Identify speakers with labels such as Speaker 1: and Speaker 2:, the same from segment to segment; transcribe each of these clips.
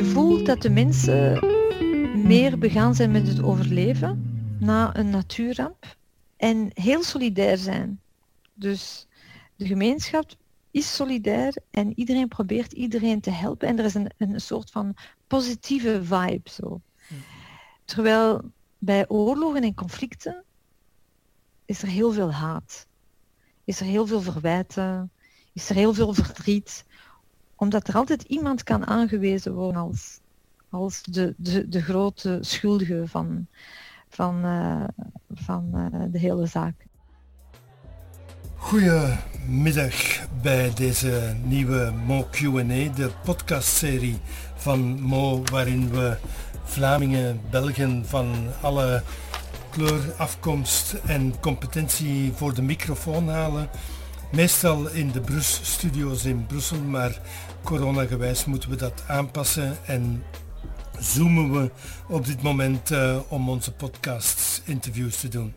Speaker 1: je voelt dat de mensen meer begaan zijn met het overleven na een natuurramp en heel solidair zijn. Dus de gemeenschap is solidair en iedereen probeert iedereen te helpen en er is een, een soort van positieve vibe zo. Terwijl bij oorlogen en conflicten is er heel veel haat. Is er heel veel verwijten, is er heel veel verdriet, omdat er altijd iemand kan aangewezen worden als, als de, de, de grote schuldige van, van, uh, van uh, de hele zaak.
Speaker 2: Goedemiddag bij deze nieuwe Mo Q&A, de podcastserie van Mo, waarin we Vlamingen, Belgen van alle kleur, afkomst en competentie voor de microfoon halen. Meestal in de Brus studio's in Brussel, maar coronagewijs moeten we dat aanpassen en zoomen we op dit moment uh, om onze podcasts interviews te doen.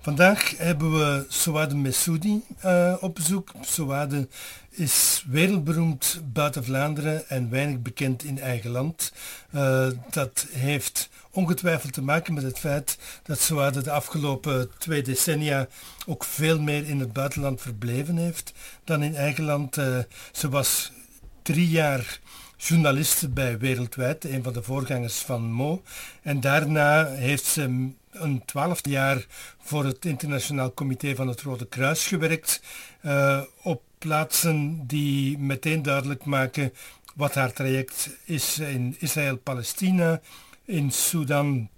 Speaker 2: Vandaag hebben we Souade Messoudi uh, op bezoek. Souade is wereldberoemd buiten Vlaanderen en weinig bekend in eigen land. Uh, dat heeft ongetwijfeld te maken met het feit dat Souade de afgelopen twee decennia ook veel meer in het buitenland verbleven heeft dan in eigen land. Ze was drie jaar journaliste bij Wereldwijd, een van de voorgangers van Mo. En daarna heeft ze een twaalfde jaar voor het Internationaal Comité van het Rode Kruis gewerkt. Uh, op plaatsen die meteen duidelijk maken wat haar traject is in Israël-Palestina, in Sudan,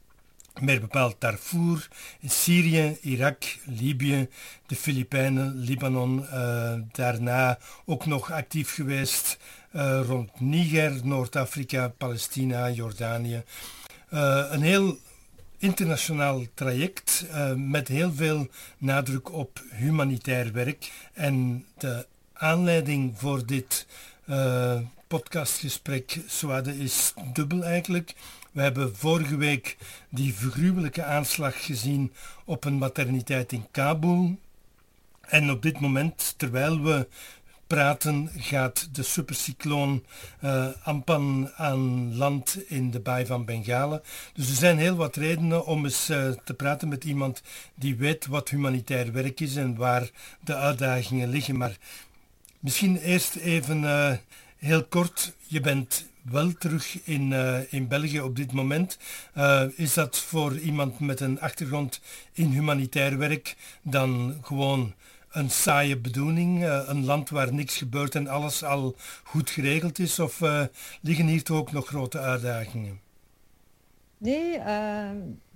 Speaker 2: meer bepaald Darfur, Syrië, Irak, Libië, de Filipijnen, Libanon, uh, daarna ook nog actief geweest uh, rond Niger, Noord-Afrika, Palestina, Jordanië. Uh, een heel internationaal traject met heel veel nadruk op humanitair werk. En de aanleiding voor dit podcastgesprek, Swade, is dubbel eigenlijk. We hebben vorige week die vergruwelijke aanslag gezien op een materniteit in Kabul. En op dit moment, terwijl we praten gaat de supercycloon uh, Ampan aan land in de baai van Bengalen. Dus er zijn heel wat redenen om eens uh, te praten met iemand die weet wat humanitair werk is en waar de uitdagingen liggen. Maar misschien eerst even uh, heel kort. Je bent wel terug in, in België op dit moment. is dat voor iemand met een achtergrond in humanitair werk dan gewoon een saaie bedoeling, uh, een land waar niks gebeurt en alles al goed geregeld is? Of liggen hier toch ook nog grote uitdagingen?
Speaker 1: Nee, uh,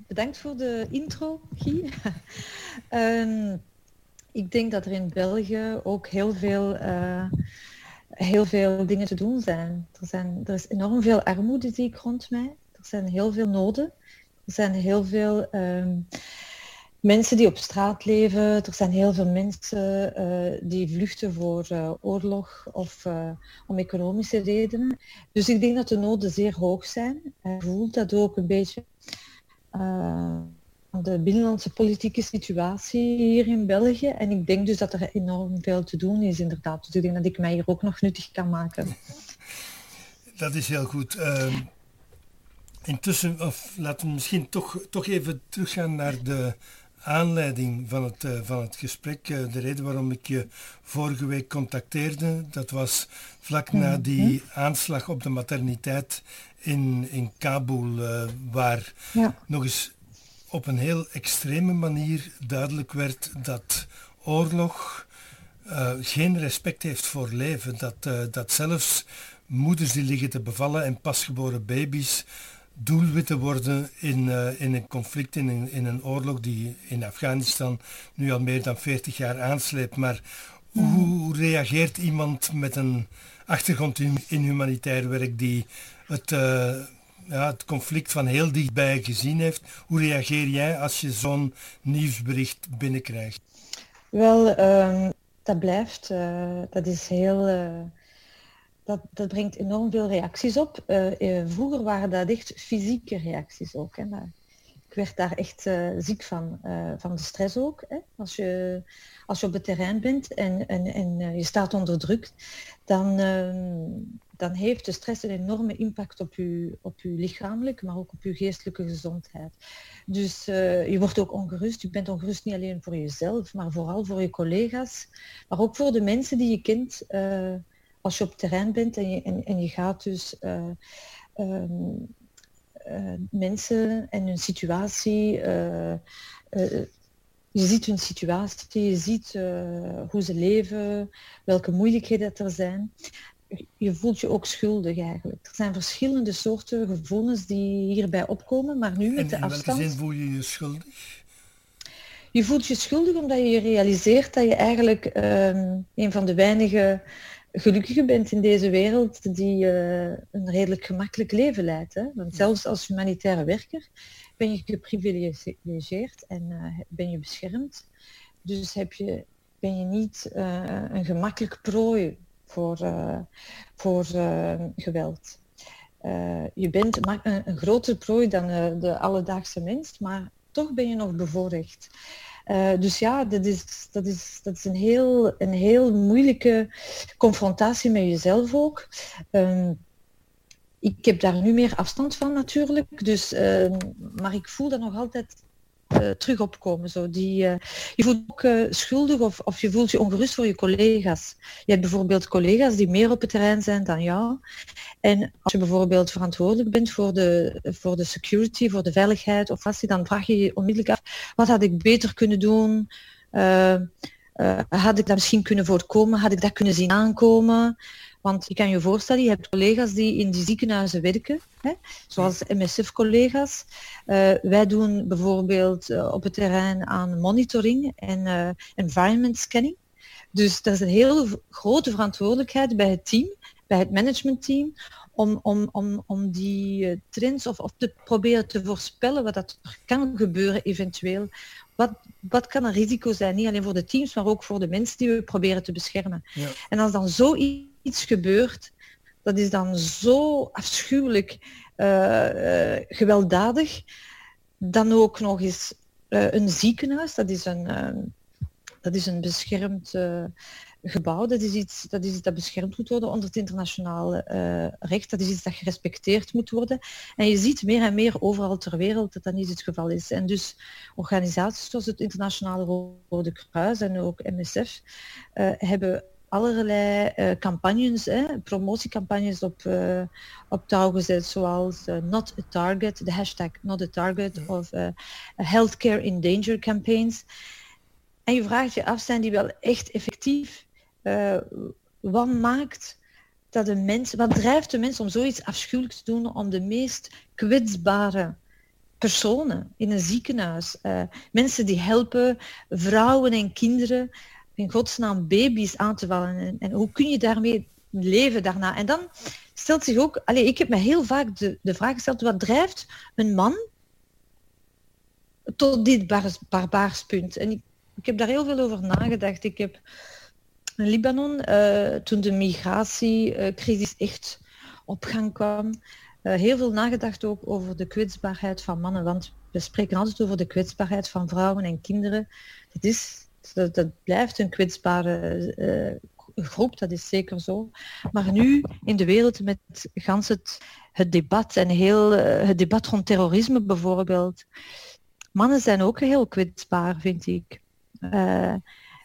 Speaker 1: bedankt voor de intro, Guy. um, ik denk dat er in België ook heel veel, heel veel dingen te doen zijn. Er, zijn. er is enorm veel armoede, zie ik rond mij. Er zijn heel veel noden. Er zijn heel veel... Um, mensen die op straat leven. Er zijn heel veel mensen uh, die vluchten voor uh, oorlog of uh, om economische redenen. Dus ik denk dat de noden zeer hoog zijn. Je voelt dat ook een beetje de binnenlandse politieke situatie hier in België. En ik denk dus dat er enorm veel te doen is inderdaad. Dus ik denk dat ik mij hier ook nog nuttig kan maken.
Speaker 2: Dat is heel goed. Ehm, intussen, of laten we misschien toch, toch even teruggaan naar de aanleiding van het, uh, van het gesprek, uh, de reden waarom ik je vorige week contacteerde, dat was vlak na mhm. die aanslag op de materniteit in, in Kabul, uh, waar ja. nog eens op een heel extreme manier duidelijk werd dat oorlog geen respect heeft voor leven. Dat, dat zelfs moeders die liggen te bevallen en pasgeboren baby's doelwitten worden in, uh, in een conflict, in een, in een oorlog die in Afghanistan nu al meer dan 40 jaar aansleept. Maar hoe reageert iemand met een achtergrond in, in humanitair werk die het, ja, het conflict van heel dichtbij gezien heeft? Hoe reageer jij als je zo'n nieuwsbericht binnenkrijgt?
Speaker 1: Wel, uh, dat blijft, uh, dat is heel dat, dat brengt enorm veel reacties op. Uh, vroeger waren dat echt fysieke reacties ook. Hè. Ik werd daar echt uh, ziek van, uh, van de stress ook. Hè? Als, je, als je op het terrein bent en, en, en uh, je staat onder druk, dan, ehm, dan heeft de stress een enorme impact op je, op je lichamelijke, maar ook op je geestelijke gezondheid. Dus je wordt ook ongerust. Je bent ongerust niet alleen voor jezelf, maar vooral voor je collega's, maar ook voor de mensen die je kent als je op het terrein bent en je, en, je gaat dus uh, mensen en hun situatie. Uh, je ziet hun situatie, je ziet hoe ze leven, welke moeilijkheden er zijn. Je voelt je ook schuldig eigenlijk. Er zijn verschillende soorten gevoelens die hierbij opkomen, maar nu met de afstand...
Speaker 2: In welke zin voel je je schuldig?
Speaker 1: Je voelt je schuldig omdat je realiseert dat je eigenlijk um, een van de weinige gelukkige bent in deze wereld die uh, een redelijk gemakkelijk leven leidt. Hè? Want zelfs als humanitaire werker ben je geprivilegeerd en uh, ben je beschermd. Dus heb je, ben je niet uh, een gemakkelijk prooi voor, voor geweld. je bent een, een groter prooi dan de alledaagse mens, maar toch ben je nog bevoorrecht. Uh, dus ja, dat is, dat is, dat is een, heel, een heel moeilijke confrontatie met jezelf ook. Um, ik heb daar nu meer afstand van natuurlijk, dus, uh, maar ik voel dat nog altijd uh, terug opkomen. Zo. Die, uh, je voelt ook uh, schuldig of, of je voelt je ongerust voor je collega's. Je hebt bijvoorbeeld collega's die meer op het terrein zijn dan jou. En als je bijvoorbeeld verantwoordelijk bent voor de, voor de security, voor de veiligheid of vast, dan vraag je je onmiddellijk af, wat had ik beter kunnen doen? had ik dat misschien kunnen voorkomen? Had ik dat kunnen zien aankomen? Want je kan je voorstellen, je hebt collega's die in die ziekenhuizen werken, hè, zoals MSF-collega's. Uh, wij doen bijvoorbeeld uh, op het terrein aan monitoring en uh, environment scanning. Dus dat is een hele grote verantwoordelijkheid bij het team, bij het managementteam, om, om, om, om die trends of, of te proberen te voorspellen wat dat er kan gebeuren eventueel. Wat, wat kan een risico zijn, niet alleen voor de teams, maar ook voor de mensen die we proberen te beschermen. Ja. En als dan zoiets iets gebeurt, dat is dan zo afschuwelijk uh, uh, gewelddadig. Dan ook nog eens uh, een ziekenhuis, dat is een, dat is een beschermd gebouw. Dat is, iets, dat is iets dat beschermd moet worden onder het internationale recht. Dat is iets dat gerespecteerd moet worden. En je ziet meer en meer overal ter wereld dat dat niet het geval is. En dus organisaties zoals het Internationale Rode Kruis en ook MSF hebben allerlei uh, campagnes, hè, promotiecampagnes op, uh, op touw gezet, zoals uh, Not a Target, de hashtag Not a Target, of Healthcare in Danger campaigns. En je vraagt je af, zijn die wel echt effectief? wat maakt dat de mens, wat drijft de mens om zoiets afschuwelijks te doen om de meest kwetsbare personen in een ziekenhuis, mensen die helpen, vrouwen en kinderen, in godsnaam baby's aan te vallen. En, en, hoe kun je daarmee leven daarna? En dan stelt zich ook, allez, ik heb me heel vaak de, de vraag gesteld, wat drijft een man tot dit bar, barbaarspunt? En ik, ik heb daar heel veel over nagedacht. Ik heb in Libanon, uh, toen de migratiecrisis echt op gang kwam, uh, heel veel nagedacht ook over de kwetsbaarheid van mannen. Want we spreken altijd over de kwetsbaarheid van vrouwen en kinderen. Dat is dat, dat blijft een kwetsbare uh, groep, dat is zeker zo. Maar nu in de wereld met gans het, het debat en heel uh, het debat rond terrorisme bijvoorbeeld. Mannen zijn ook heel kwetsbaar, vind ik. Uh,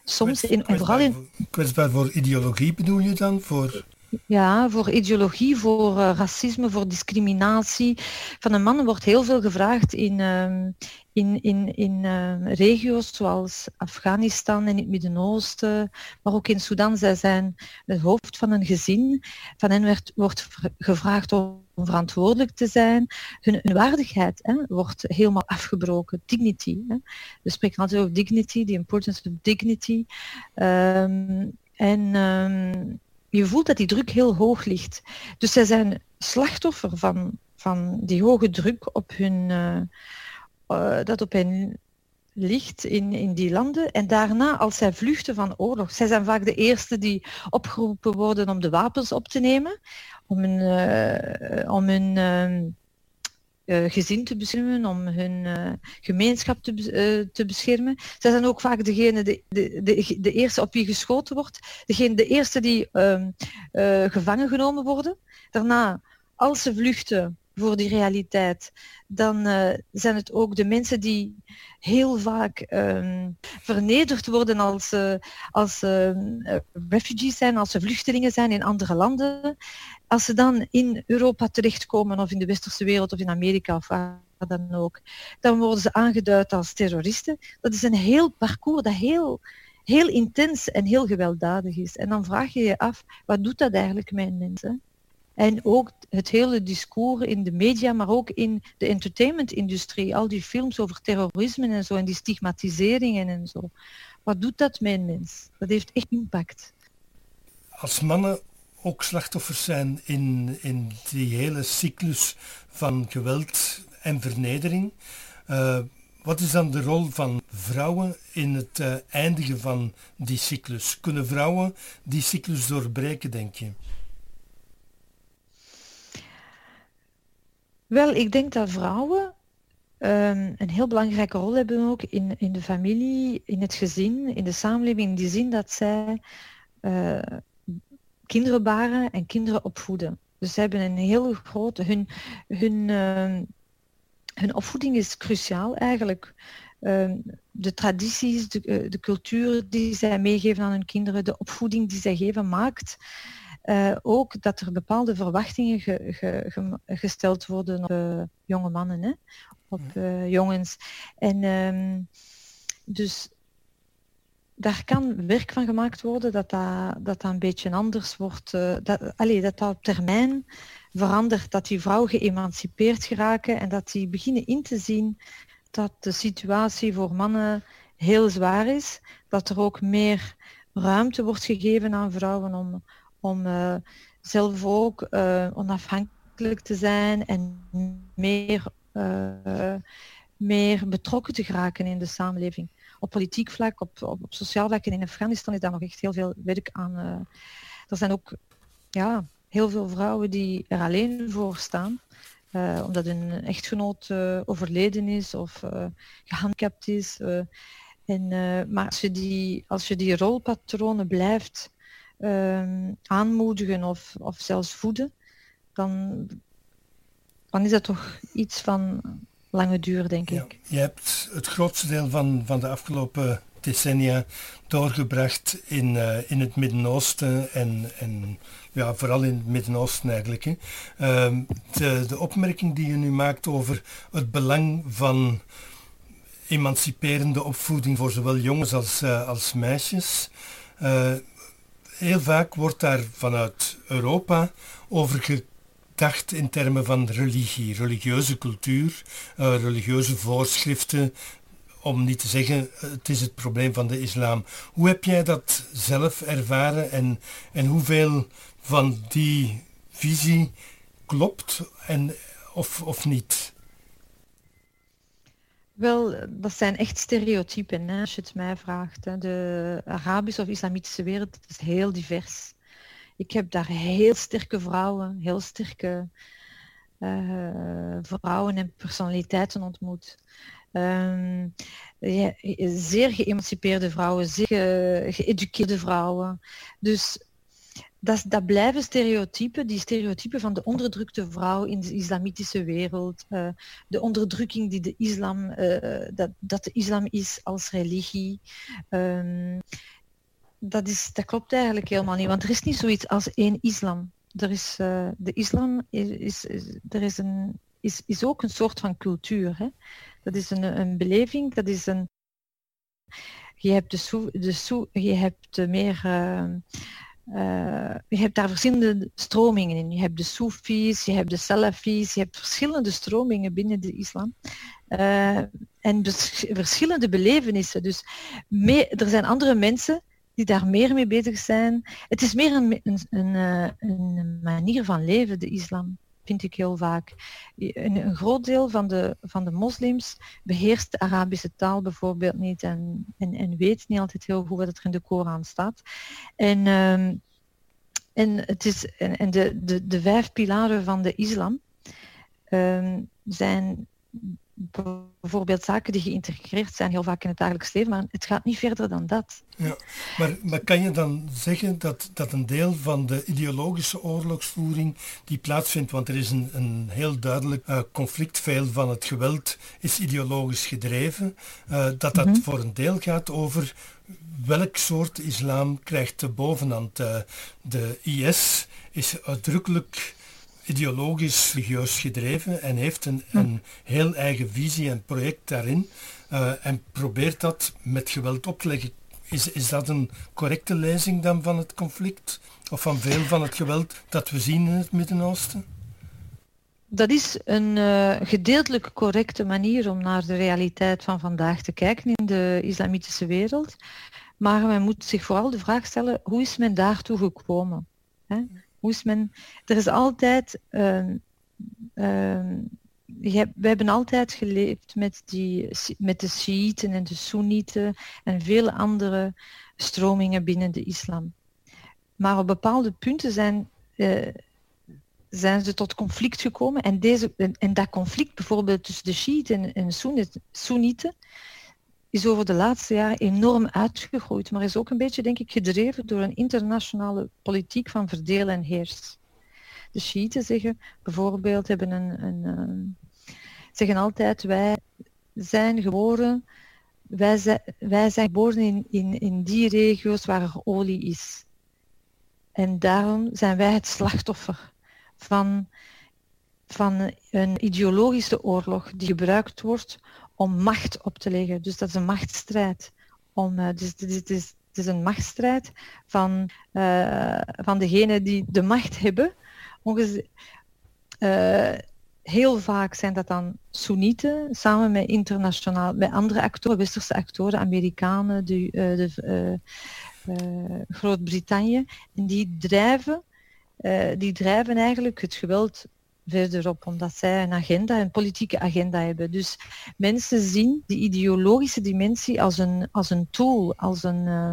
Speaker 1: soms in, en vooral in...
Speaker 2: Kwetsbaar voor ideologie bedoel je dan? Voor...
Speaker 1: Ja, voor ideologie, voor uh, racisme, voor discriminatie. Van de mannen wordt heel veel gevraagd in, uh, in, in, in uh, regio's zoals Afghanistan en het Midden-Oosten, maar ook in Sudan. Zij zijn het hoofd van een gezin. Van hen werd, wordt gevraagd om verantwoordelijk te zijn. Hun, hun waardigheid hè, wordt helemaal afgebroken. Dignity. Hè. We spreken altijd over dignity, the importance of dignity. Um, en je voelt dat die druk heel hoog ligt. Dus zij zijn slachtoffer van, van die hoge druk op hun, uh, uh, dat op hen ligt in, in die landen. En daarna, als zij vluchten van oorlog, zij zijn vaak de eerste die opgeroepen worden om de wapens op te nemen, om hun, uh, om hun uh, gezin te beschermen, om hun uh, gemeenschap te, uh, te beschermen. Zij zijn ook vaak degene, de, de, de, de, eerste op wie geschoten wordt, degene, de eerste die ehm, gevangen genomen worden. Daarna, als ze vluchten voor die realiteit, dan zijn het ook de mensen die heel vaak um, vernederd worden als, als refugees zijn, als ze vluchtelingen zijn in andere landen als ze dan in Europa terechtkomen of in de westerse wereld of in Amerika of waar dan ook, dan worden ze aangeduid als terroristen. Dat is een heel parcours dat heel, heel intens en heel gewelddadig is. En dan vraag je je af, wat doet dat eigenlijk met mensen? En ook het hele discours in de media, maar ook in de entertainmentindustrie. Al die films over terrorisme en zo en die stigmatiseringen en zo. Wat doet dat een mens? Dat heeft echt impact.
Speaker 2: Als mannen ook slachtoffers zijn in, in die hele cyclus van geweld en vernedering. Uh, wat is dan de rol van vrouwen in het uh, eindigen van die cyclus? Kunnen vrouwen die cyclus doorbreken, denk je?
Speaker 1: Wel, ik denk dat vrouwen um, een heel belangrijke rol hebben ook in, in de familie, in het gezin, in de samenleving, in die zin dat zij uh, kinderen baren en kinderen opvoeden. Dus ze hebben een heel grote... Hun, hun, uh, hun opvoeding is cruciaal eigenlijk. Uh, de tradities, de, uh, de, cultuur die zij meegeven aan hun kinderen, de opvoeding die zij geven, maakt uh, ook dat er bepaalde verwachtingen ge, ge, ge, gesteld worden op uh, jonge mannen, hè? op uh, jongens. En um, dus daar kan werk van gemaakt worden dat dat, dat, dat een beetje anders wordt. Dat, dat dat op termijn verandert, dat die vrouw geëmancipeerd geraken en dat die beginnen in te zien dat de situatie voor mannen heel zwaar is. Dat er ook meer ruimte wordt gegeven aan vrouwen om, om uh, zelf ook uh, onafhankelijk te zijn en meer, meer betrokken te geraken in de samenleving op politiek vlak, op, op, sociaal vlak en in Afghanistan is daar nog echt heel veel werk aan. Er zijn ook ja, heel veel vrouwen die er alleen voor staan. Omdat een echtgenoot overleden is of gehandicapt is. en, maar als je, die, als je die rolpatronen blijft aanmoedigen of, of zelfs voeden, dan, dan is dat toch iets van lange duur, denk ik.
Speaker 2: Je hebt het grootste deel van, van de afgelopen decennia doorgebracht in, uh, in het Midden-Oosten en, en ja, vooral in het Midden-Oosten eigenlijk. Hè. Uh, de, de opmerking die je nu maakt over het belang van emanciperende opvoeding voor zowel jongens als, uh, als meisjes. Heel vaak wordt daar vanuit Europa over dacht in termen van religie, religieuze cultuur, uh, religieuze voorschriften, om niet te zeggen het is het probleem van de islam. Hoe heb jij dat zelf ervaren en, en hoeveel van die visie klopt en, of, of niet?
Speaker 1: Wel, dat zijn echt stereotypen, hè, als je het mij vraagt. Hè. De Arabische of islamitische wereld is heel divers. Ik heb daar heel sterke vrouwen, heel sterke uh, vrouwen en personaliteiten ontmoet. Um, ja, zeer geëmancipeerde vrouwen, zeer ge geëduceerde vrouwen. Dus dat, dat, blijven stereotypen, die stereotypen van de onderdrukte vrouw in de islamitische wereld, uh, de onderdrukking die de islam, uh, dat, dat, de islam is als religie. Um, dat, is, dat klopt eigenlijk helemaal niet, want er is niet zoiets als één islam. Er is, uh, de islam is, is, er is, een, is, is ook een soort van cultuur. Hè? Dat is een, een beleving, dat is een... Je hebt, de soe, de je hebt meer... Uh, je hebt daar verschillende stromingen in. Je hebt de Soefies, je hebt de Salafis, je hebt verschillende stromingen binnen de islam. Uh, en verschillende belevenissen. Dus mee, er zijn andere mensen die daar meer mee bezig zijn. Het is meer een, een, een, eh, een manier van leven, de islam, vind ik heel vaak. Een, een, groot deel van de, van de moslims beheerst de Arabische taal bijvoorbeeld niet en, en, en weet niet altijd heel goed wat er in de Koran staat. En, um, en, het is, en de, de, de vijf pilaren van de islam, um, zijn bijvoorbeeld zaken die geïntegreerd zijn heel vaak in het dagelijks leven, maar het gaat niet verder dan dat.
Speaker 2: Ja, maar, maar kan je dan zeggen dat, dat een deel van de ideologische oorlogsvoering die plaatsvindt, want er is een, een heel duidelijk uh, conflict, veel van het geweld is ideologisch gedreven, uh, dat dat mhm. voor een deel gaat over welk soort islam krijgt de bovenhand. Uh, de IS is uitdrukkelijk ideologisch religieus gedreven en heeft een, een heel eigen visie en project daarin uh, en probeert dat met geweld op te leggen. Is, is dat een correcte lezing dan van het conflict of van veel van het geweld dat we zien in het Midden-Oosten?
Speaker 1: Dat is een uh, gedeeltelijk correcte manier om naar de realiteit van vandaag te kijken in de islamitische wereld. Maar men moet zich vooral de vraag stellen, hoe is men daartoe gekomen? Hè? Er is altijd... Uh, we hebben altijd geleefd met, die, met de Shiiten en de Soenieten en vele andere stromingen binnen de islam. Maar op bepaalde punten zijn, uh, zijn ze tot conflict gekomen. En, deze, en dat conflict bijvoorbeeld tussen de Shiiten en de Soenieten is over de laatste jaren enorm uitgegroeid, maar is ook een beetje, denk ik, gedreven door een internationale politiek van verdelen en heers. De Shiiten zeggen bijvoorbeeld, hebben een, een, een, zeggen altijd, wij zijn geboren, wij zijn, wij zijn geboren in, in, in die regio's waar er olie is. En daarom zijn wij het slachtoffer van, van een ideologische oorlog die gebruikt wordt om macht op te leggen. Dus dat is een machtsstrijd. Om, uh, dus het is, is, het is, een machtsstrijd van, uh, van degenen die de macht hebben. Uh, heel vaak zijn dat dan Soenieten, samen met internationaal, met andere actoren, westerse actoren, Amerikanen, de, de Groot-Brittannië. En die drijven, die drijven eigenlijk het geweld verderop, omdat zij een agenda, een politieke agenda hebben. Dus mensen zien die ideologische dimensie als een, als een tool, als een, uh,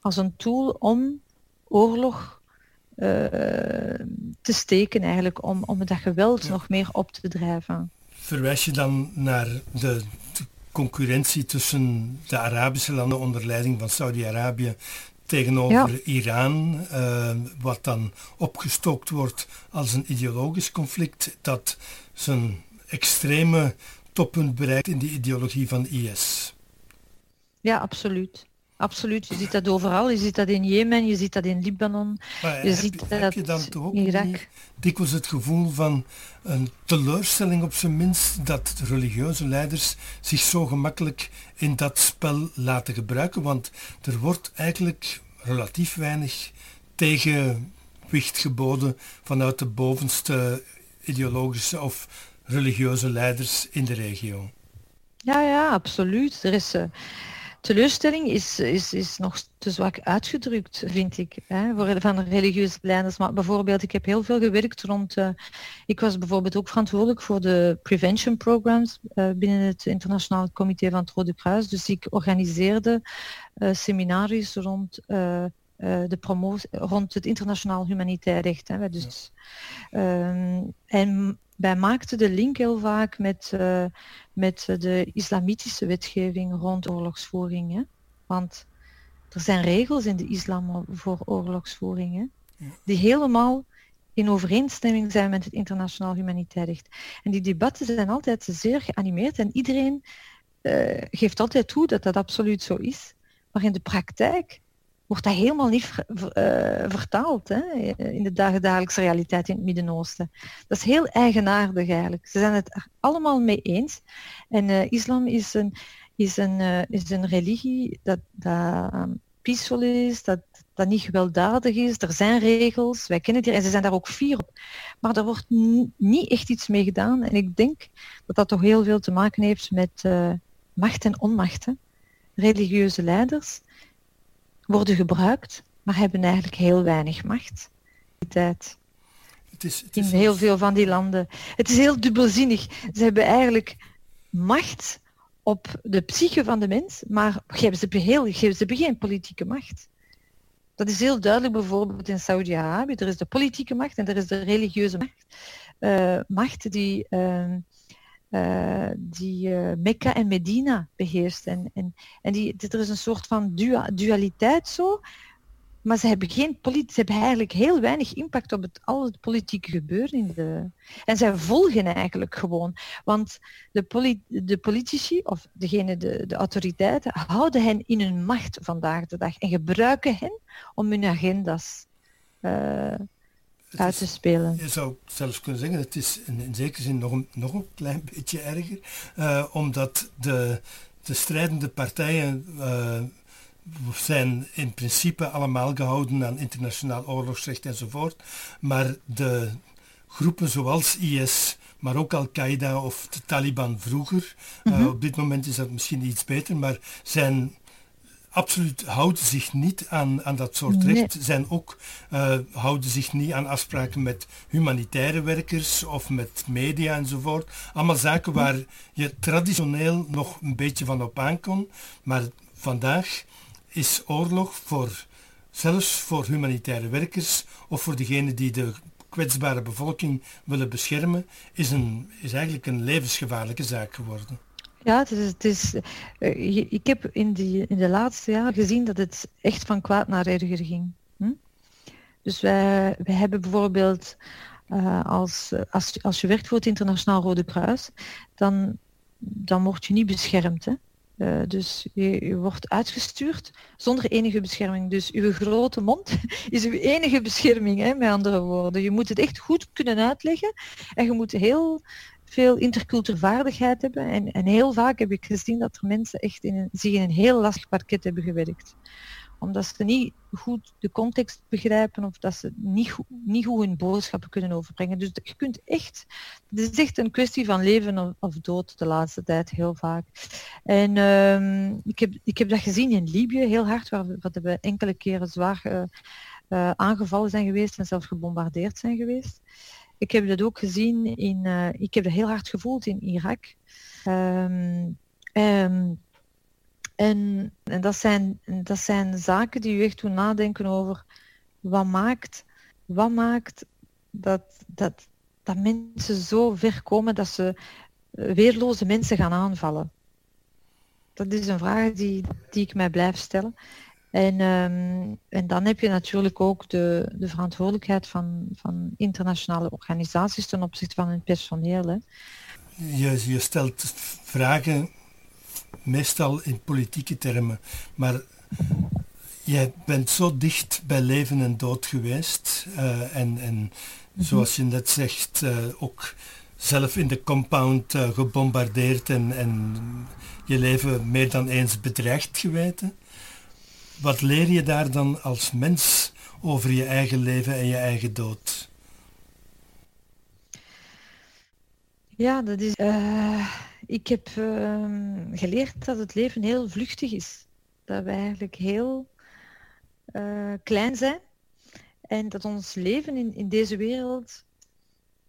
Speaker 1: als een tool om oorlog uh, te steken eigenlijk, om, om dat geweld nog meer op te drijven.
Speaker 2: Verwijs je dan naar de, de concurrentie tussen de Arabische landen onder leiding van Saudi-Arabië tegenover Iran, uh, wat dan opgestookt wordt als een ideologisch conflict dat zijn extreme toppunt bereikt in de ideologie van IS.
Speaker 1: Ja, absoluut. Absoluut, je ziet dat overal. Je ziet dat in Jemen, je ziet dat in Libanon. je
Speaker 2: heb,
Speaker 1: ziet
Speaker 2: heb dat je dan toch ook Irak. dikwijls het gevoel van een teleurstelling op zijn minst dat religieuze leiders zich zo gemakkelijk in dat spel laten gebruiken? Want er wordt eigenlijk relatief weinig tegenwicht geboden vanuit de bovenste ideologische of religieuze leiders in de regio.
Speaker 1: Ja, ja, absoluut. Er is, uh, teleurstelling is, is, is nog te zwak uitgedrukt, vind ik, hè, voor, van religieuze leiders. Maar bijvoorbeeld, ik heb heel veel gewerkt rond... Uh, ik was bijvoorbeeld ook verantwoordelijk voor de prevention programs uh, binnen het Internationaal Comité van het Rode Kruis. Dus ik organiseerde uh, seminaries rond... de promotie rond het internationaal humanitair recht. Hè. Dus, ja. um, en wij maakten de link heel vaak met, uh, met de islamitische wetgeving rond oorlogsvoering. Hè? Want er zijn regels in de islam voor oorlogsvoering hè? die helemaal in overeenstemming zijn met het internationaal humanitair recht. En die debatten zijn altijd zeer geanimeerd en iedereen uh, geeft altijd toe dat dat absoluut zo is. Maar in de praktijk wordt dat helemaal niet uh, vertaald hè, in de dagelijkse realiteit in het Midden-Oosten. Dat is heel eigenaardig eigenlijk. Ze zijn het allemaal mee eens. En uh, islam is een, is een, uh, is een religie dat, dat um, is, dat, dat niet gewelddadig is. Er zijn regels, wij kennen die en ze zijn daar ook fier op. Maar er wordt niet echt iets mee gedaan. En ik denk dat dat toch heel veel te maken heeft met macht en onmacht. Religieuze leiders worden gebruikt, maar hebben eigenlijk heel weinig macht. Tijd. Het is, het is in heel veel van die landen. Het is heel dubbelzinnig. Ze hebben eigenlijk macht op de psyche van de mens, maar geven ze, heel, geven ze geen politieke macht. Dat is heel duidelijk bijvoorbeeld in Saudi-Arabië. Er is de politieke macht en er is de religieuze macht. macht die, ehm, die Mekka en Medina beheerst. En, en, en die, er is een soort van dualiteit zo, maar ze hebben, geen ze hebben eigenlijk heel weinig impact op het, al het politieke gebeuren. In de... En zij volgen eigenlijk gewoon. Want de, de politici, of degene, de, de autoriteiten, houden hen in hun macht vandaag de dag. En gebruiken hen om hun agenda's uh, uit te spelen.
Speaker 2: Je zou zelfs kunnen zeggen, het is in, in zekere zin nog een, nog een klein beetje erger. Uh, omdat de, de strijdende partijen... Uh, zijn in principe allemaal gehouden aan internationaal oorlogsrecht enzovoort. Maar de groepen zoals IS, maar ook Al-Qaeda of de Taliban vroeger, mm op dit moment is dat misschien iets beter, maar zijn absoluut houden zich niet aan, aan dat soort recht. Zijn ook, uh, houden zich niet aan afspraken met humanitaire werkers of met media enzovoort. Allemaal zaken waar je traditioneel nog een beetje van op aankon. Maar vandaag is oorlog voor, zelfs voor humanitaire werkers of voor degenen die de kwetsbare bevolking willen beschermen, is, een, is eigenlijk een levensgevaarlijke zaak geworden.
Speaker 1: Ja, het is, het is, uh, ik heb in, die, in de laatste jaren gezien dat het echt van kwaad naar erger ging. Hm? Dus wij, wij hebben bijvoorbeeld, uh, als, als, als je werkt voor het Internationaal Rode Kruis, dan, dan word je niet beschermd. Hè? Uh, dus je, je, wordt uitgestuurd zonder enige bescherming. Dus uw grote mond is uw enige bescherming, hè, met andere woorden. Je moet het echt goed kunnen uitleggen en je moet heel veel interculturele vaardigheid hebben. En, en heel vaak heb ik gezien dat er mensen echt in een, zich in een heel lastig parket hebben gewerkt omdat ze niet goed de context begrijpen of dat ze niet goed, niet goed hun boodschappen kunnen overbrengen. Dus je kunt echt, het is echt een kwestie van leven of, dood de laatste tijd heel vaak. En uh, ik, heb, ik heb dat gezien in Libië heel hard, waar we, wat we enkele keren zwaar uh, uh, aangevallen zijn geweest en zelfs gebombardeerd zijn geweest. Ik heb dat ook gezien in, uh, ik heb dat heel hard gevoeld in Irak. Um, um, en, en dat, zijn, dat zijn zaken die u echt doen nadenken over wat maakt, wat maakt dat, dat, dat mensen zo ver komen dat ze eh, weerloze mensen gaan aanvallen. Dat is een vraag die, die ik mij blijf stellen. En, um, en dan heb je natuurlijk ook de, de verantwoordelijkheid van, van internationale organisaties ten opzichte van hun personeel. Hè.
Speaker 2: Je, je stelt vragen meestal in politieke termen. Maar jij bent zo dicht bij leven en dood geweest. Uh, en, en mhm. zoals je net zegt, uh, ook zelf in de compound uh, gebombardeerd en, en je leven meer dan eens bedreigd geweten. Wat leer je daar dan als mens over je eigen leven en je eigen dood?
Speaker 1: Ja, dat is ik heb ehm, geleerd dat het leven heel vluchtig is. Dat we eigenlijk heel uh, klein zijn. En dat ons leven in, in deze wereld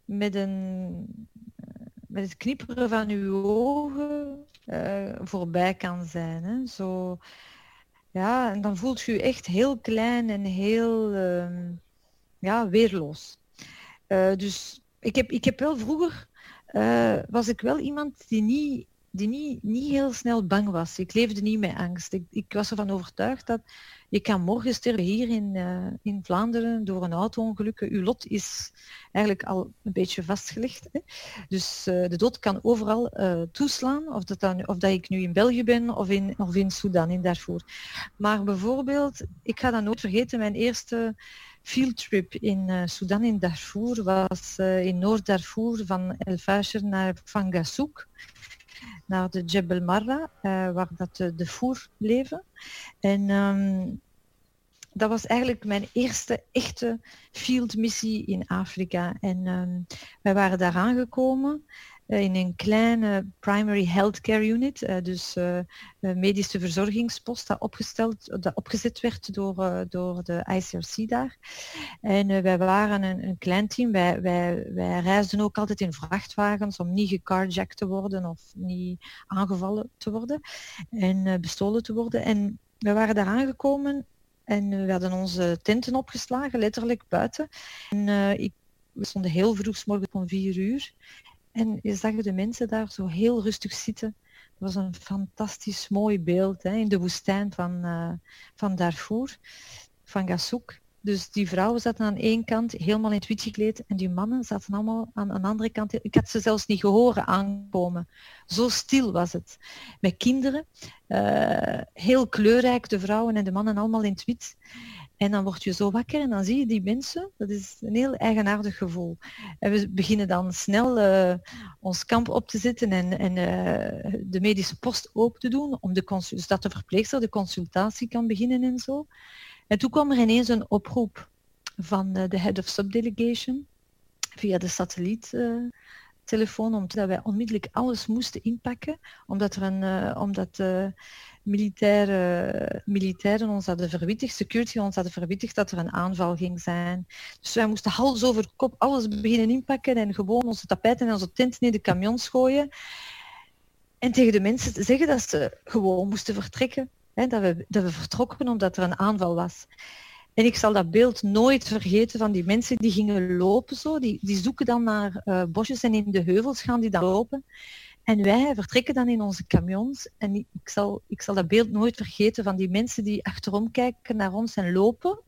Speaker 1: met, een, uh, met het knipperen van uw ogen voorbij kan zijn. Hè? Zo, ja, en dan voelt je je echt heel klein en heel ehm, ja, weerloos. dus ik heb, ik heb wel vroeger uh, was ik wel iemand die niet, die niet, niet heel snel bang was. Ik leefde niet met angst. Ik, ik was ervan overtuigd dat je kan morgen sterven hier in, uh, in Vlaanderen door een auto-ongeluk. Uw lot is eigenlijk al een beetje vastgelegd. Hè? Dus uh, de dood kan overal toeslaan, of dat, dan, of dat ik nu in België ben of in, of in Sudan, in Darfur. Maar bijvoorbeeld, ik ga dan nooit vergeten, mijn eerste fieldtrip in Sudan, in Darfur, was in Noord-Darfur van El Fasher naar Fangasouk, naar de Jebel Marra, waar dat de, Four leven. En um, dat was eigenlijk mijn eerste echte fieldmissie in Afrika. En um, wij waren daar aangekomen eh, in een kleine primary healthcare unit, uh, dus uh, medische verzorgingspost, dat, opgesteld, dat opgezet werd door, door de ICRC daar. En wij waren een, een, klein team. Wij, wij, wij reisden ook altijd in vrachtwagens om niet gecarjacked te worden of niet aangevallen te worden en bestolen te worden. En we waren daar aangekomen en we hadden onze tenten opgeslagen, letterlijk buiten. En ik we stonden heel vroeg, morgen om vier uur. En je zag de mensen daar zo heel rustig zitten. Dat was een fantastisch mooi beeld hè, in de woestijn van, uh, van Darfur, van Gassouk. Dus die vrouwen zaten aan één kant helemaal in het wit gekleed en die mannen zaten allemaal aan een andere kant. Ik had ze zelfs niet gehoord aankomen. Zo stil was het. Met kinderen, uh, heel kleurrijk, de vrouwen en de mannen allemaal in het wit. En dan word je zo wakker en dan zie je die mensen. Dat is een heel eigenaardig gevoel. En we beginnen dan snel uh, ons kamp op te zetten en, en uh, de medische post open te doen, om de zodat de verpleegster de consultatie kan beginnen en zo. En toen kwam er ineens een oproep van de head of subdelegation via de satelliettelefoon, uh, omdat wij onmiddellijk alles moesten inpakken, omdat er een, uh, omdat militaire, militairen ons hadden verwittigd, security ons hadden verwittigd dat er een aanval ging zijn. Dus wij moesten hals over kop alles beginnen inpakken en gewoon onze tapijten en onze tent in de camions gooien. En tegen de mensen zeggen dat ze gewoon moesten vertrekken. Dat, we, dat we vertrokken omdat er een aanval was. En ik zal dat beeld nooit vergeten van die mensen die gingen lopen zo. Die, die zoeken dan naar uh, bosjes en in de heuvels gaan die dan lopen. En wij vertrekken dan in onze camions. En ik zal, ik zal dat beeld nooit vergeten van die mensen die achterom kijken naar ons en lopen.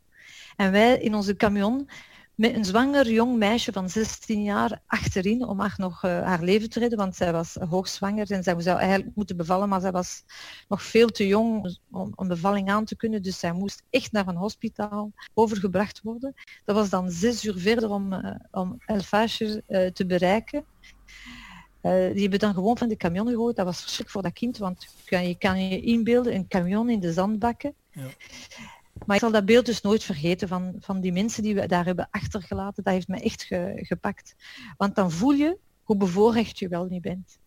Speaker 1: En wij in onze camion met een zwanger jong meisje van 16 jaar achterin om haar nog uh, haar leven te redden, want zij was hoogzwanger en zij zou eigenlijk moeten bevallen, maar zij was nog veel te jong om een bevalling aan te kunnen, dus zij moest echt naar een hospitaal overgebracht worden. Dat was dan zes uur verder om, uh, om El Fasher uh, te bereiken. die hebben dan gewoon van de camion gegooid. Dat was verschrikkelijk voor dat kind, want je kan je inbeelden, een camion in de zandbakken. Ja. Maar ik zal dat beeld dus nooit vergeten van, van die mensen die we daar hebben achtergelaten. Dat heeft me echt ge, gepakt. Want dan voel je hoe bevoorrecht je wel niet bent.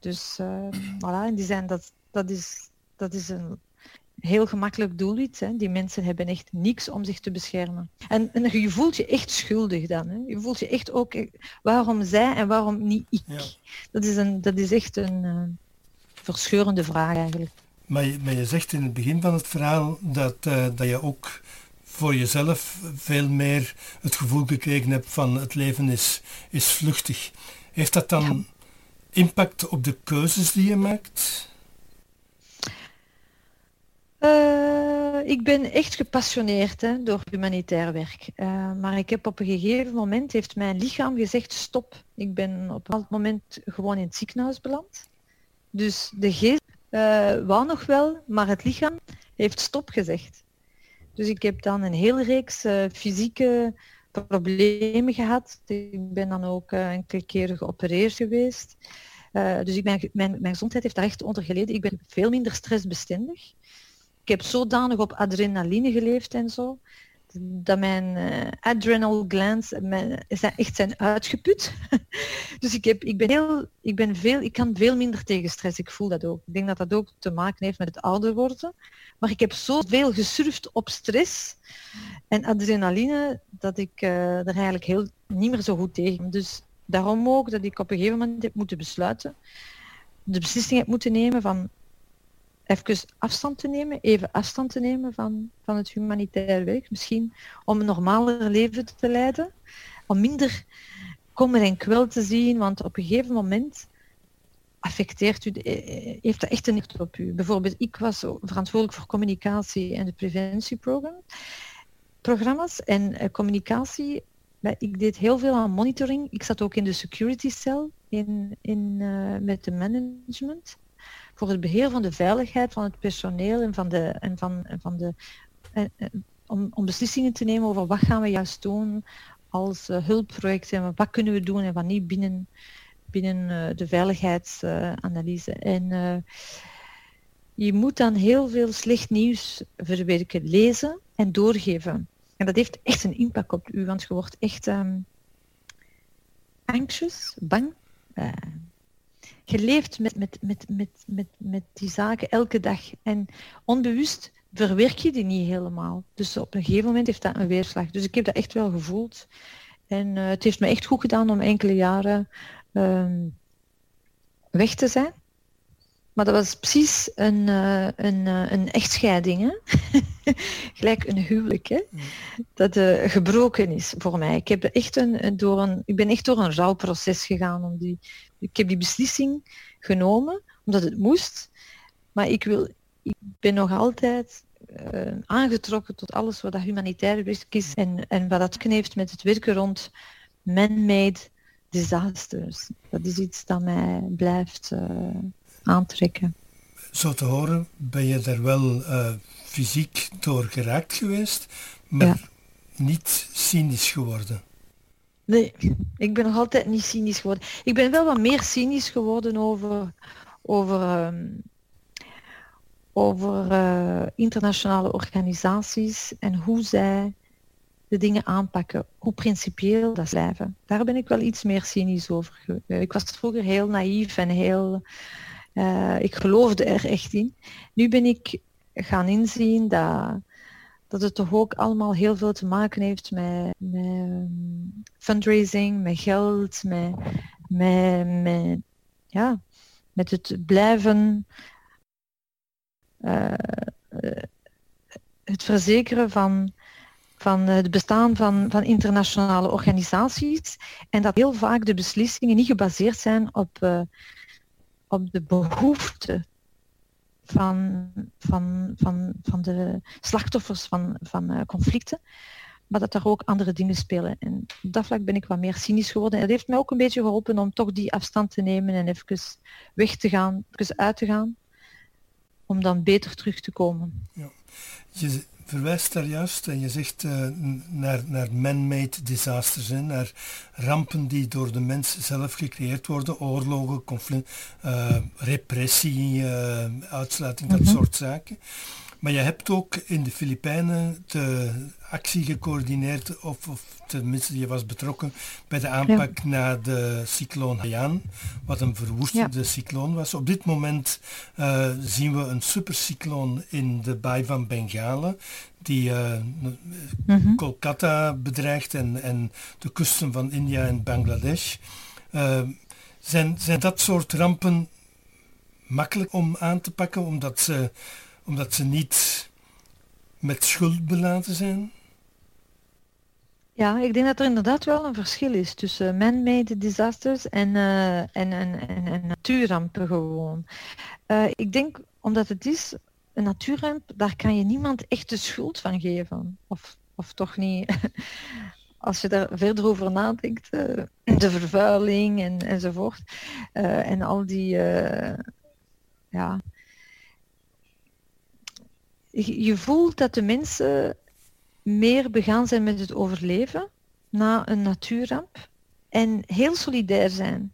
Speaker 1: Dus uh, voilà, in die zijn, dat, dat, is, dat is een heel gemakkelijk doelwit. Hè. Die mensen hebben echt niks om zich te beschermen. En, en je voelt je echt schuldig dan. Hè. Je voelt je echt ook, eh, waarom zij en waarom niet ik? Ja. Dat, is een, dat is echt een uh, verscheurende vraag eigenlijk.
Speaker 2: Maar je, maar je, zegt in het begin van het verhaal dat, uh, dat je ook voor jezelf veel meer het gevoel gekregen hebt van het leven is, is vluchtig. Heeft dat dan ja. impact op de keuzes die je maakt?
Speaker 1: Uh, ik ben echt gepassioneerd hè, door humanitair werk. Uh, maar ik heb op een gegeven moment, heeft mijn lichaam gezegd, stop. Ik ben op een bepaald moment gewoon in het ziekenhuis beland. Dus de geest wou nog wel, maar het lichaam heeft stop gezegd. Dus ik heb dan een hele reeks uh, fysieke problemen gehad. Ik ben dan ook uh, enkele keren geopereerd geweest. dus ik mijn, mijn gezondheid heeft daar echt onder geleden. Ik ben veel minder stressbestendig. Ik heb zodanig op adrenaline geleefd en zo dat mijn uh, adrenal glands mijn, zijn, echt zijn uitgeput. dus ik, heb, ik, ben heel, ik, ben veel, ik kan veel minder tegen stress. Ik voel dat ook. Ik denk dat dat ook te maken heeft met het ouder worden. Maar ik heb zoveel gesurfd op stress en adrenaline dat ik er eigenlijk heel niet meer zo goed tegen. Dus daarom ook dat ik op een gegeven moment heb moeten besluiten, de beslissing heb moeten nemen van even afstand te nemen, even afstand te nemen van, van het humanitair werk. Misschien om een normaler leven te leiden. Om minder kommer en kwel te zien, want op een gegeven moment affecteert u, eh, eh, heeft dat echt een impact op u. Bijvoorbeeld, ik was verantwoordelijk voor communicatie en de preventieprogramma's. En uh, communicatie, ik deed heel veel aan monitoring. Ik zat ook in de security cell in, in, met de management voor het beheer van de veiligheid van het personeel en van de, en van, en van de om, om beslissingen te nemen over wat gaan we juist doen als uh, hulpprojecten en wat kunnen we doen en wat niet binnen, binnen uh, de veiligheidsanalyse. En uh, je moet dan heel veel slecht nieuws verwerken, lezen en doorgeven. En dat heeft echt een impact op u, want je wordt echt um, anxious, bang, je leeft met, met, met, met, met, met die zaken elke dag. En onbewust verwerk je die niet helemaal. Dus op een gegeven moment heeft dat een weerslag. Dus ik heb dat echt wel gevoeld. En uh, het heeft me echt goed gedaan om enkele jaren um, weg te zijn. Maar dat was precies een, uh, een, uh, een echtscheiding. Hè? Gelijk een huwelijk. Hè? Dat gebroken is voor mij. Ik, heb echt een, door een, ik ben echt door een rouwproces gegaan. Om die, ik heb die beslissing genomen, omdat het moest. Maar ik, wil, ik ben nog altijd aangetrokken tot alles wat dat humanitair werk is. En, en wat dat heeft met het werken rond man-made disasters. Dat is iets dat mij blijft aantrekken.
Speaker 2: Zo te horen ben je er wel uh, fysiek door geraakt geweest, maar niet cynisch geworden.
Speaker 1: Nee, ik ben nog altijd niet cynisch geworden. Ik ben wel wat meer cynisch geworden over, over, um, over uh, internationale organisaties en hoe zij de dingen aanpakken, hoe principieel dat blijven. Daar ben ik wel iets meer cynisch over. Ik was vroeger heel naïef en heel uh, ik geloofde er echt in. Nu ben ik gaan inzien dat, dat het toch ook allemaal heel veel te maken heeft met, um, fundraising, met geld, met, met, met, ja, met het blijven uh, het verzekeren van, van het bestaan van, van internationale organisaties en dat heel vaak de beslissingen niet gebaseerd zijn op uh, op de behoeften van, van, van, van de slachtoffers van, van uh, conflicten, maar dat er ook andere dingen spelen. En op dat vlak ben ik wat meer cynisch geworden. En dat heeft mij ook een beetje geholpen om toch die afstand te nemen en even weg te gaan, even uit te gaan, om dan beter terug te komen.
Speaker 2: Ja. Verwijst daar juist en je zegt uh, naar, naar man-made disasters, hè, naar rampen die door de mens zelf gecreëerd worden, oorlogen, conflict, uh, repressie, uh, uitsluiting, dat mm -hmm. soort zaken. Maar je hebt ook in de Filipijnen de actie gecoördineerd, of, of tenminste je was betrokken bij de aanpak ja. na de cycloon Haiyan, wat een verwoestende ja. cycloon was. Op dit moment uh, zien we een supercycloon in de baai van Bengalen, die uh, mm-hmm. Kolkata bedreigt en, en de kusten van India en Bangladesh. Uh, zijn, zijn dat soort rampen makkelijk om aan te pakken, omdat ze omdat ze niet met schuld beladen zijn?
Speaker 1: Ja, ik denk dat er inderdaad wel een verschil is tussen man-made disasters en, uh, en, en, en, en, natuurrampen gewoon. Uh, ik denk omdat het is een natuurramp, daar kan je niemand echt de schuld van geven. Of, of toch niet. Als je daar verder over nadenkt, uh, de vervuiling en, enzovoort. en al die ja, je voelt dat de mensen meer begaan zijn met het overleven na een natuurramp en heel solidair zijn.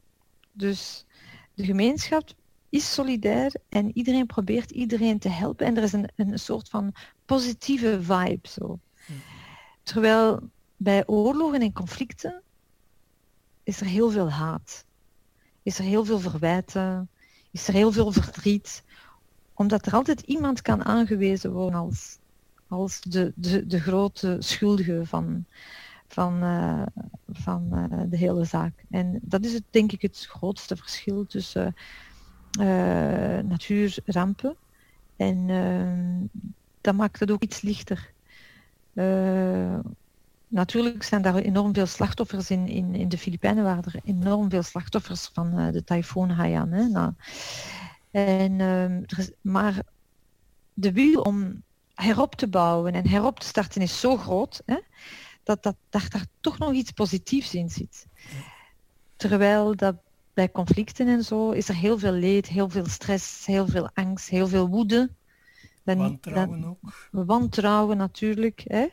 Speaker 1: Dus de gemeenschap is solidair en iedereen probeert iedereen te helpen en er is een, een soort van positieve vibe zo. Terwijl bij oorlogen en conflicten is er heel veel haat, is er heel veel verwijten, is er heel veel verdriet omdat er altijd iemand kan aangewezen worden als, als de, de, de grote schuldige van, van, uh, van uh, de hele zaak. En dat is het, denk ik het grootste verschil tussen uh, natuurrampen. En dat maakt het ook iets lichter. natuurlijk zijn daar enorm veel slachtoffers in, in, in de Filipijnen, waren er enorm veel slachtoffers van de tyfoon Haiyan. Hè. Nou, en, is, maar de wil om herop te bouwen en herop te starten is zo groot hè, dat, dat, dat daar toch nog iets positiefs in zit. Terwijl dat bij conflicten en zo is er heel veel leed, heel veel stress, heel veel angst, heel veel woede.
Speaker 2: Dan, wantrouwen dan, ook.
Speaker 1: Wantrouwen natuurlijk. Hè.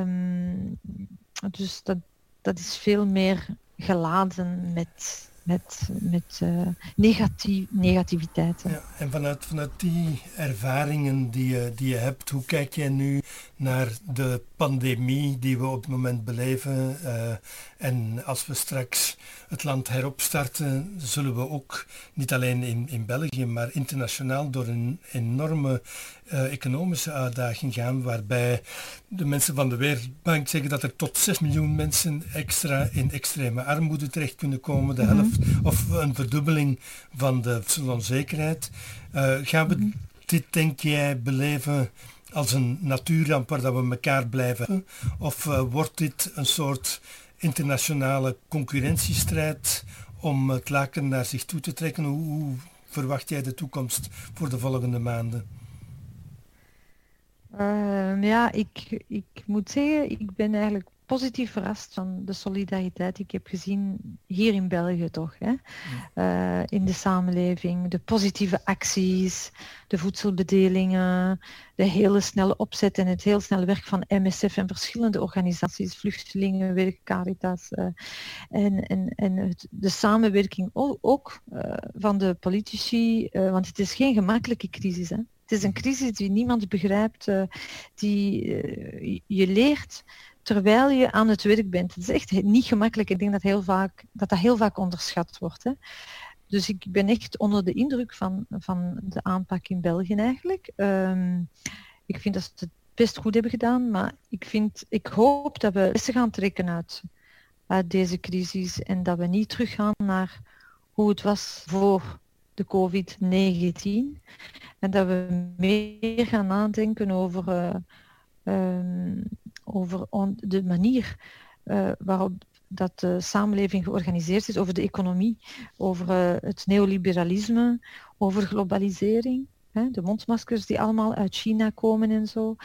Speaker 1: Um, dus dat, dat is veel meer geladen met met, met uh, negatief, negativiteit.
Speaker 2: Ja, en vanuit, vanuit die ervaringen die je, die je hebt, hoe kijk jij nu naar de pandemie die we op het moment beleven. Uh, en als we straks het land heropstarten, zullen we ook niet alleen in, in België, maar internationaal door een enorme uh, economische uitdaging gaan, waarbij de mensen van de Wereldbank zeggen dat er tot 6 miljoen mensen extra in extreme armoede terecht kunnen komen, de helft of een verdubbeling van de onzekerheid. Uh, gaan we dit, denk jij, beleven als een natuurramp waar dat we elkaar blijven? Of uh, wordt dit een soort internationale concurrentiestrijd om het laken naar zich toe te trekken? Hoe, hoe verwacht jij de toekomst voor de volgende maanden?
Speaker 1: Uh, ja, ik, ik moet zeggen, ik ben eigenlijk positief verrast van de solidariteit die ik heb gezien hier in België toch. Hè? Uh, in de samenleving, de positieve acties, de voedselbedelingen, de hele snelle opzet en het heel snelle werk van MSF en verschillende organisaties, vluchtelingenwerk, Caritas uh, en, en, en het, de samenwerking ook, ook uh, van de politici, want het is geen gemakkelijke crisis. Hè? Het is een crisis die niemand begrijpt, die je leert terwijl je aan het werk bent. Het is echt niet gemakkelijk. Ik denk dat heel vaak, dat, dat heel vaak onderschat wordt. Hè. Dus ik ben echt onder de indruk van, van de aanpak in België eigenlijk. Um, ik vind dat ze het best goed hebben gedaan, maar ik, vind, ik hoop dat we lessen gaan trekken uit, uit deze crisis en dat we niet teruggaan naar hoe het was voor de COVID-19 en dat we meer gaan nadenken over uh, um, over de manier uh, waarop dat de samenleving georganiseerd is, over de economie, over uh, het neoliberalisme, over globalisering, hè, de mondmaskers die allemaal uit China komen en zo.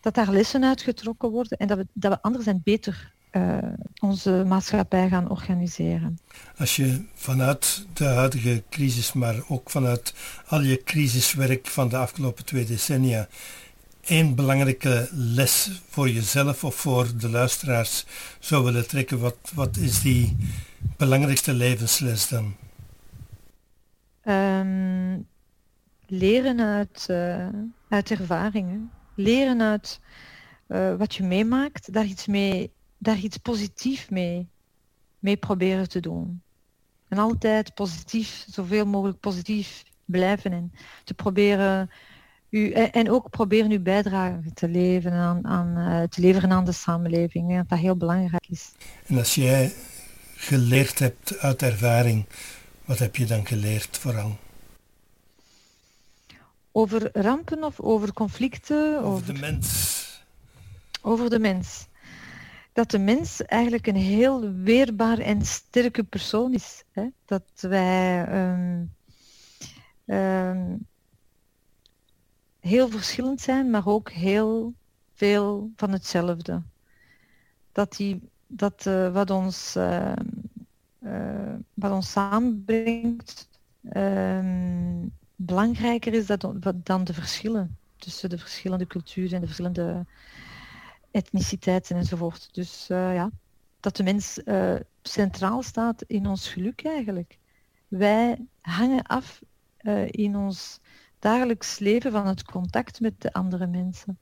Speaker 1: Dat daar lessen uitgetrokken worden en dat we, dat we anders en beter uh, onze maatschappij gaan organiseren.
Speaker 2: Als je vanuit de huidige crisis, maar ook vanuit al je crisiswerk van de afgelopen twee decennia één belangrijke les voor jezelf of voor de luisteraars zou willen trekken, wat, wat is die belangrijkste levensles dan?
Speaker 1: Um, leren uit, uh, uit ervaringen. Leren uit uh, wat je meemaakt, daar iets, mee, daar iets positief mee, mee proberen te doen. En altijd positief, zoveel mogelijk positief blijven en te proberen u, en ook proberen uw bijdrage te leveren aan, aan, uh, te leveren aan de samenleving. Dat dat heel belangrijk is.
Speaker 2: En als jij geleerd hebt uit ervaring, wat heb je dan geleerd vooral?
Speaker 1: Over rampen of over conflicten?
Speaker 2: Over, over de mens.
Speaker 1: Over de mens. Dat de mens eigenlijk een heel weerbaar en sterke persoon is. Hè? Dat wij um, um, heel verschillend zijn, maar ook heel veel van hetzelfde. Dat, die, dat uh, wat, ons, uh, uh, wat ons samenbrengt ehm, belangrijker is dan de verschillen tussen de verschillende culturen en de verschillende etniciteiten enzovoort. Dus ja, dat de mens centraal staat in ons geluk eigenlijk. Wij hangen af in ons dagelijks leven van het contact met de andere mensen.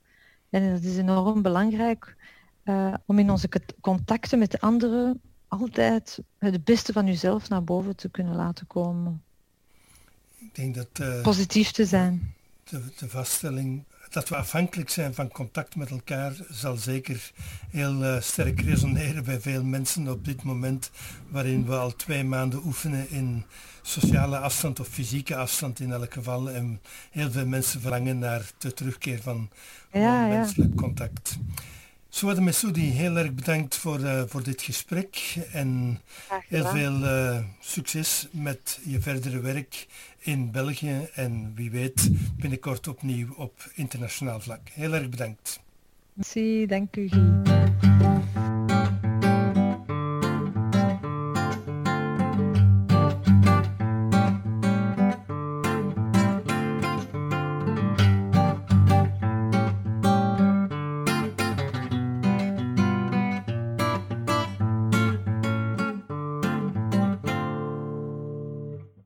Speaker 1: En dat is enorm belangrijk om in onze contacten met de anderen altijd het beste van jezelf naar boven te kunnen laten komen.
Speaker 2: Ik denk dat...
Speaker 1: Positief te zijn.
Speaker 2: De, de, vaststelling dat we afhankelijk zijn van contact met elkaar zal zeker heel uh, sterk resoneren bij veel mensen op dit moment waarin we al twee maanden oefenen in sociale afstand of fysieke afstand in elk geval. En heel veel mensen verlangen naar de terugkeer van ja, menselijk contact. Suad Messoudi, heel erg bedankt voor, uh, voor dit gesprek en heel veel uh, succes met je verdere werk in België en wie weet binnenkort opnieuw op internationaal vlak. Heel erg bedankt.
Speaker 1: Merci, dank u.